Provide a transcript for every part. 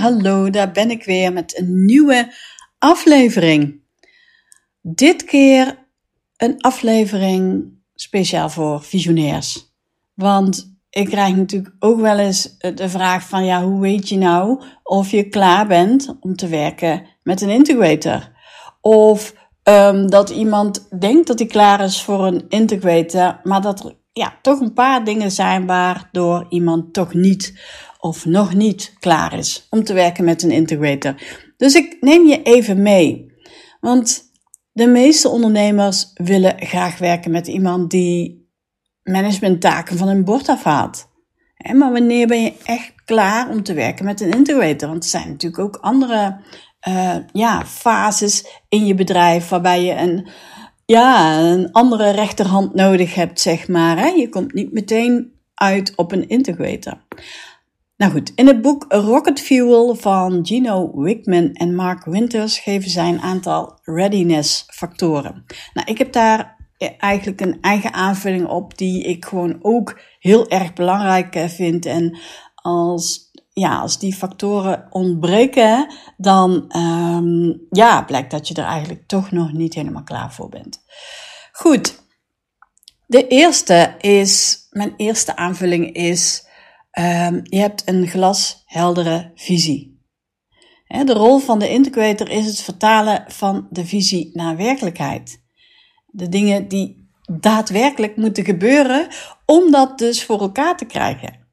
Hallo, daar ben ik weer met een nieuwe aflevering. Dit keer een aflevering speciaal voor visionairs. Want ik krijg natuurlijk ook wel eens de vraag van ja, hoe weet je nou of je klaar bent om te werken met een integrator? Of um, dat iemand denkt dat hij klaar is voor een integrator, maar dat er ja, toch een paar dingen zijn waardoor iemand toch niet of nog niet klaar is om te werken met een integrator. Dus ik neem je even mee. Want de meeste ondernemers willen graag werken met iemand die managementtaken van hun bord afhaalt. Maar wanneer ben je echt klaar om te werken met een integrator? Want er zijn natuurlijk ook andere uh, ja, fases in je bedrijf waarbij je een, ja, een andere rechterhand nodig hebt, zeg maar. Hè? Je komt niet meteen uit op een integrator. Nou goed, in het boek Rocket Fuel van Gino Wickman en Mark Winters geven zij een aantal readiness factoren. Nou, ik heb daar eigenlijk een eigen aanvulling op die ik gewoon ook heel erg belangrijk eh, vind. En als, ja, als die factoren ontbreken, dan um, ja, blijkt dat je er eigenlijk toch nog niet helemaal klaar voor bent. Goed, de eerste is, mijn eerste aanvulling is Um, je hebt een glasheldere visie. De rol van de integrator is het vertalen van de visie naar werkelijkheid. De dingen die daadwerkelijk moeten gebeuren om dat dus voor elkaar te krijgen.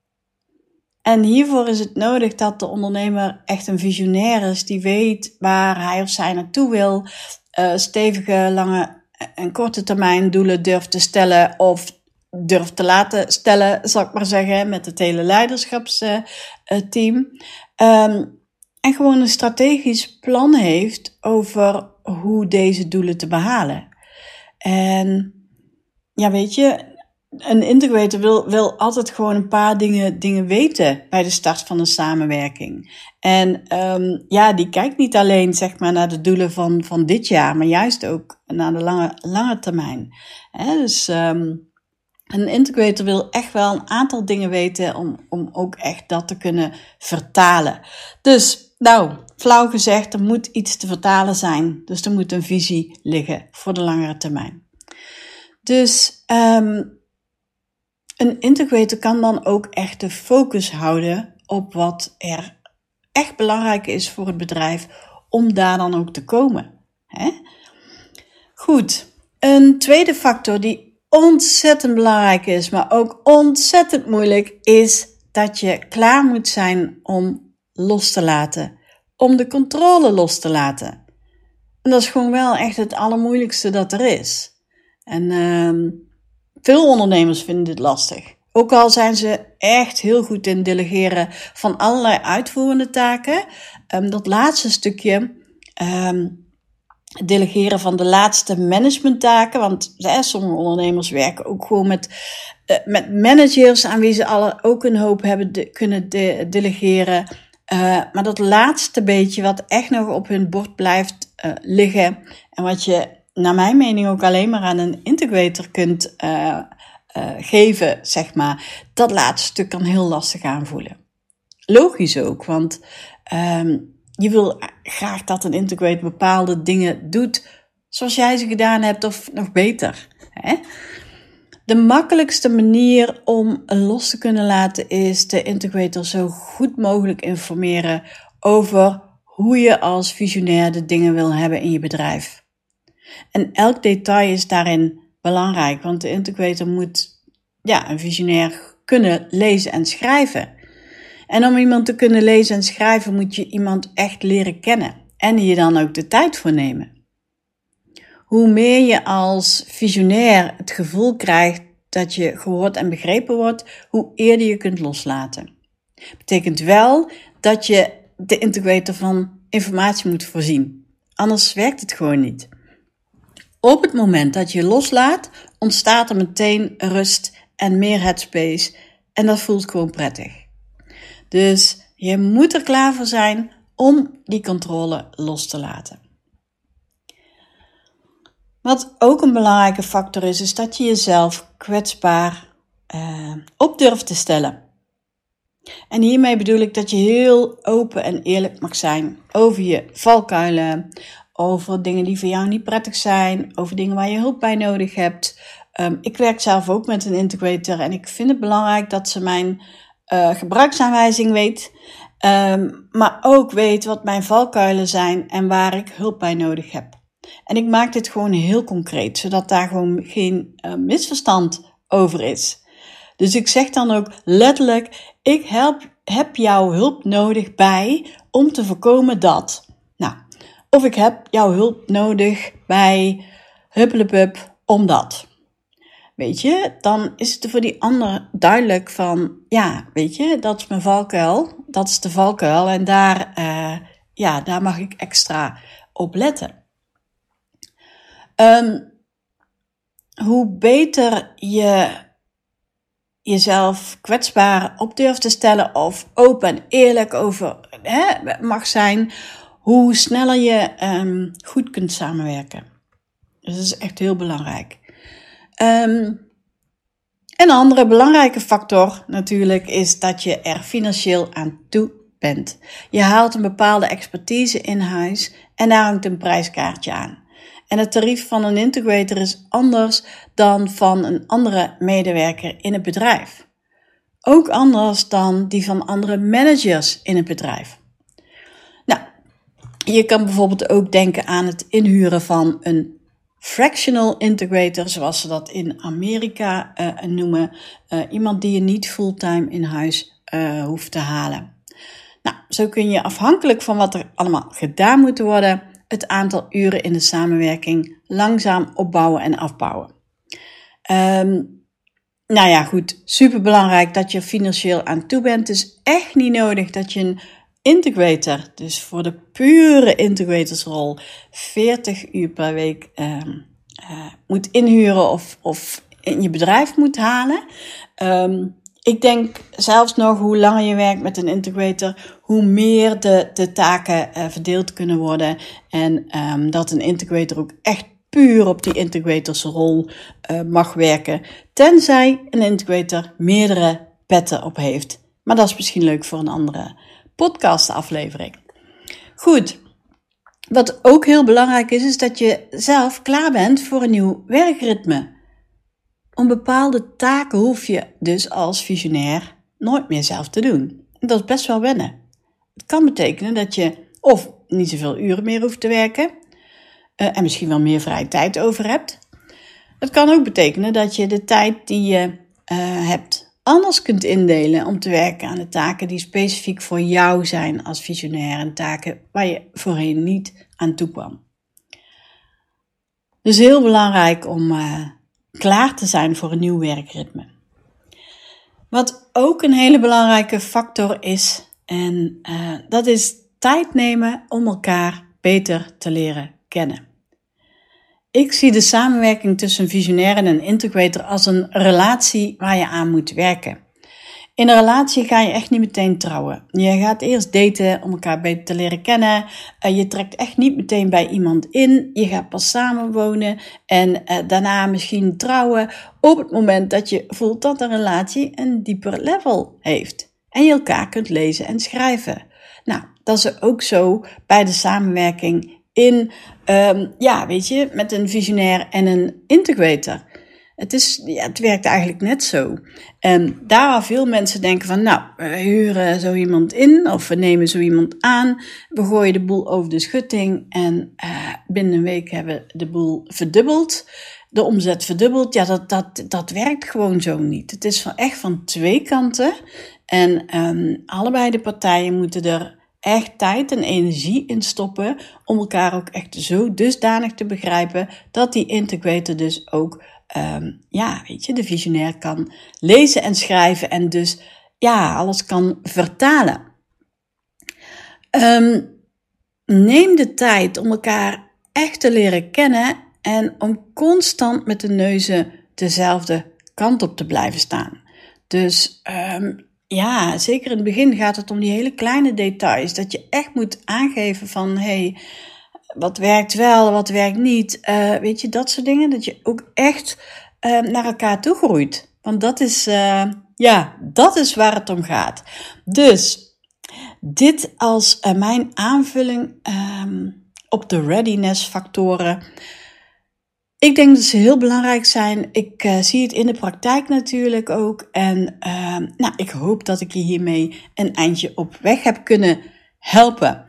En hiervoor is het nodig dat de ondernemer echt een visionair is die weet waar hij of zij naartoe wil, uh, stevige, lange en korte termijn doelen durft te stellen of durft te laten stellen, zal ik maar zeggen, met het hele leiderschapsteam. Um, en gewoon een strategisch plan heeft over hoe deze doelen te behalen. En ja, weet je, een integrator wil, altijd gewoon een paar dingen, dingen weten bij de start van een samenwerking. En um, ja, die kijkt niet alleen zeg maar, naar de doelen van, van dit jaar, maar juist ook naar de lange, lange termijn. Dus um, een integrator wil echt wel een aantal dingen weten om, om ook echt dat te kunnen vertalen. Dus, nou, flauw gezegd, er moet iets te vertalen zijn. Dus er moet een visie liggen voor de langere termijn. Dus um, een integrator kan dan ook echt de focus houden op wat er echt belangrijk is voor het bedrijf om daar dan ook te komen. Hè? Goed, een tweede factor die ontzettend belangrijk is, maar ook ontzettend moeilijk, is dat je klaar moet zijn om los te laten. Om de controle los te laten. En dat is gewoon wel echt het allermoeilijkste dat er is. En uh, veel ondernemers vinden dit lastig. Ook al zijn ze echt heel goed in delegeren van allerlei uitvoerende taken. Um, dat laatste stukje um, delegeren van de laatste managementtaken. Want hè, sommige ondernemers werken ook gewoon met, uh, met managers aan wie ze alle, ook een hoop hebben kunnen de, delegeren. Uh, maar dat laatste beetje wat echt nog op hun bord blijft uh, liggen. En wat je naar mijn mening ook alleen maar aan een integrator kunt geven, zeg maar. Dat laatste stuk kan heel lastig aanvoelen. Logisch ook, want um, je wil graag dat een integrator bepaalde dingen doet zoals jij ze gedaan hebt of nog beter. Hè? De makkelijkste manier om los te kunnen laten is de integrator zo goed mogelijk informeren over hoe je als visionair de dingen wil hebben in je bedrijf. En elk detail is daarin belangrijk, want de integrator moet ja, een visionair kunnen lezen en schrijven. En om iemand te kunnen lezen en schrijven moet je iemand echt leren kennen en je dan ook de tijd voor nemen. Hoe meer je als visionair het gevoel krijgt dat je gehoord en begrepen wordt, hoe eerder je kunt loslaten. Betekent wel dat je de integrator van informatie moet voorzien. Anders werkt het gewoon niet. Op het moment dat je loslaat, ontstaat er meteen rust en meer headspace. En dat voelt gewoon prettig. Dus je moet er klaar voor zijn om die controle los te laten. Wat ook een belangrijke factor is, is dat je jezelf kwetsbaar uh, op durft te stellen. En hiermee bedoel ik dat je heel open en eerlijk mag zijn over je valkuilen, over dingen die voor jou niet prettig zijn, over dingen waar je hulp bij nodig hebt. Um, ik werk zelf ook met een integrator en ik vind het belangrijk dat ze mijn uh, gebruiksaanwijzing weet, um, maar ook weet wat mijn valkuilen zijn en waar ik hulp bij nodig heb. En ik maak dit gewoon heel concreet, zodat daar gewoon geen uh, misverstand over is. Dus ik zeg dan ook letterlijk: ik help, heb jouw hulp nodig bij om te voorkomen dat. Nou, of ik heb jouw hulp nodig bij huppelepup omdat. Weet je, dan is het voor die ander duidelijk van, ja, weet je, dat is mijn valkuil, dat is de valkuil en daar, uh, ja, daar mag ik extra op letten. Um, hoe beter je jezelf kwetsbaar op durft te stellen of open en eerlijk over hè, mag zijn, hoe sneller je um, goed kunt samenwerken. Dus dat is echt heel belangrijk. Um, een andere belangrijke factor natuurlijk is dat je er financieel aan toe bent. Je haalt een bepaalde expertise in huis en daar hangt een prijskaartje aan. En het tarief van een integrator is anders dan van een andere medewerker in het bedrijf. Ook anders dan die van andere managers in het bedrijf. Nou, je kan bijvoorbeeld ook denken aan het inhuren van een fractional integrator, zoals ze dat in Amerika uh, noemen. Uh, iemand die je niet fulltime in huis uh, hoeft te halen. Nou, zo kun je afhankelijk van wat er allemaal gedaan moet worden, het aantal uren in de samenwerking langzaam opbouwen en afbouwen. Um, nou ja, goed, super belangrijk dat je financieel aan toe bent. Het is echt niet nodig dat je een integrator, dus voor de pure integratorsrol, 40 uur per week um, uh, moet inhuren of, of in je bedrijf moet halen. Um, ik denk zelfs nog hoe langer je werkt met een integrator, hoe meer de, de taken uh, verdeeld kunnen worden. En um, dat een integrator ook echt puur op die integratorsrol uh, mag werken. Tenzij een integrator meerdere petten op heeft. Maar dat is misschien leuk voor een andere podcastaflevering. Goed. Wat ook heel belangrijk is, is dat je zelf klaar bent voor een nieuw werkritme. Om bepaalde taken hoef je dus als visionair nooit meer zelf te doen. Dat is best wel wennen. Het kan betekenen dat je of niet zoveel uren meer hoeft te werken uh, en misschien wel meer vrije tijd over hebt. Het kan ook betekenen dat je de tijd die je uh, hebt anders kunt indelen om te werken aan de taken die specifiek voor jou zijn als visionair en taken waar je voorheen niet aan toe kwam. Dus heel belangrijk om uh, klaar te zijn voor een nieuw werkritme. Wat ook een hele belangrijke factor is, en uh, dat is tijd nemen om elkaar beter te leren kennen. Ik zie de samenwerking tussen visionair en een integrator als een relatie waar je aan moet werken. In een relatie ga je echt niet meteen trouwen. Je gaat eerst daten om elkaar beter te leren kennen. Uh, je trekt echt niet meteen bij iemand in. Je gaat pas samenwonen en uh, daarna misschien trouwen op het moment dat je voelt dat de relatie een dieper level heeft. En je elkaar kunt lezen en schrijven. Nou, dat is ook zo bij de samenwerking in, um, ja, weet je, met een visionair en een integrator. Het, is, ja, het werkt eigenlijk net zo. En daar waar veel mensen denken van, nou, we huren zo iemand in of we nemen zo iemand aan, we gooien de boel over de schutting en uh, binnen een week hebben we de boel verdubbeld, de omzet verdubbeld. Ja, dat, dat, dat werkt gewoon zo niet. Het is van, echt van twee kanten en um, allebei de partijen moeten er echt tijd en energie in stoppen om elkaar ook echt zo dusdanig te begrijpen dat die integrator dus ook, um, ja, weet je, de visionair kan lezen en schrijven en dus ja, alles kan vertalen. Ehm, neem de tijd om elkaar echt te leren kennen en om constant met de neuzen dezelfde kant op te blijven staan. Dus ehm, ja, zeker in het begin gaat het om die hele kleine details. Dat je echt moet aangeven van hey, wat werkt wel, wat werkt niet. Uh, weet je, dat soort dingen. Dat je ook echt uh, naar elkaar toe groeit. Want dat is, uh, ja, dat is waar het om gaat. Dus dit als mijn aanvulling um, op de readiness factoren. Ik denk dat ze heel belangrijk zijn. Ik uh, zie het in de praktijk natuurlijk ook. En uh, nou, ik hoop dat ik je hiermee een eindje op weg heb kunnen helpen.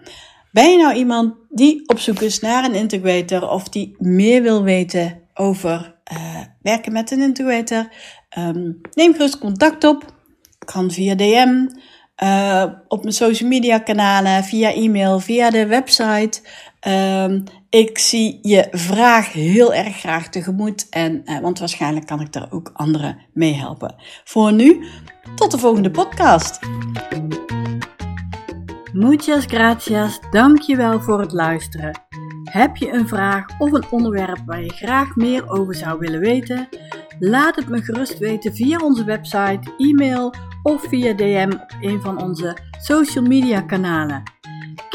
Ben je nou iemand die op zoek is naar een integrator of die meer wil weten over uh, werken met een integrator? Um, neem gerust contact op. Kan via DM, uh, op mijn social media kanalen, via e-mail, via de website. Um, ik zie je vraag heel erg graag tegemoet, en, uh, want waarschijnlijk kan ik daar ook anderen mee helpen. Voor nu, tot de volgende podcast. Muchas gracias, dankjewel voor het luisteren. Heb je een vraag of een onderwerp waar je graag meer over zou willen weten? Laat het me gerust weten via onze website, e-mail of via DM op een van onze social media kanalen.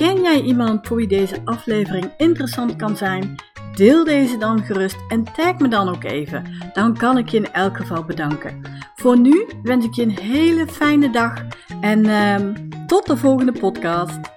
Ken jij iemand voor wie deze aflevering interessant kan zijn? Deel deze dan gerust en tag me dan ook even. Dan kan ik je in elk geval bedanken. Voor nu wens ik je een hele fijne dag en uh, tot de volgende podcast.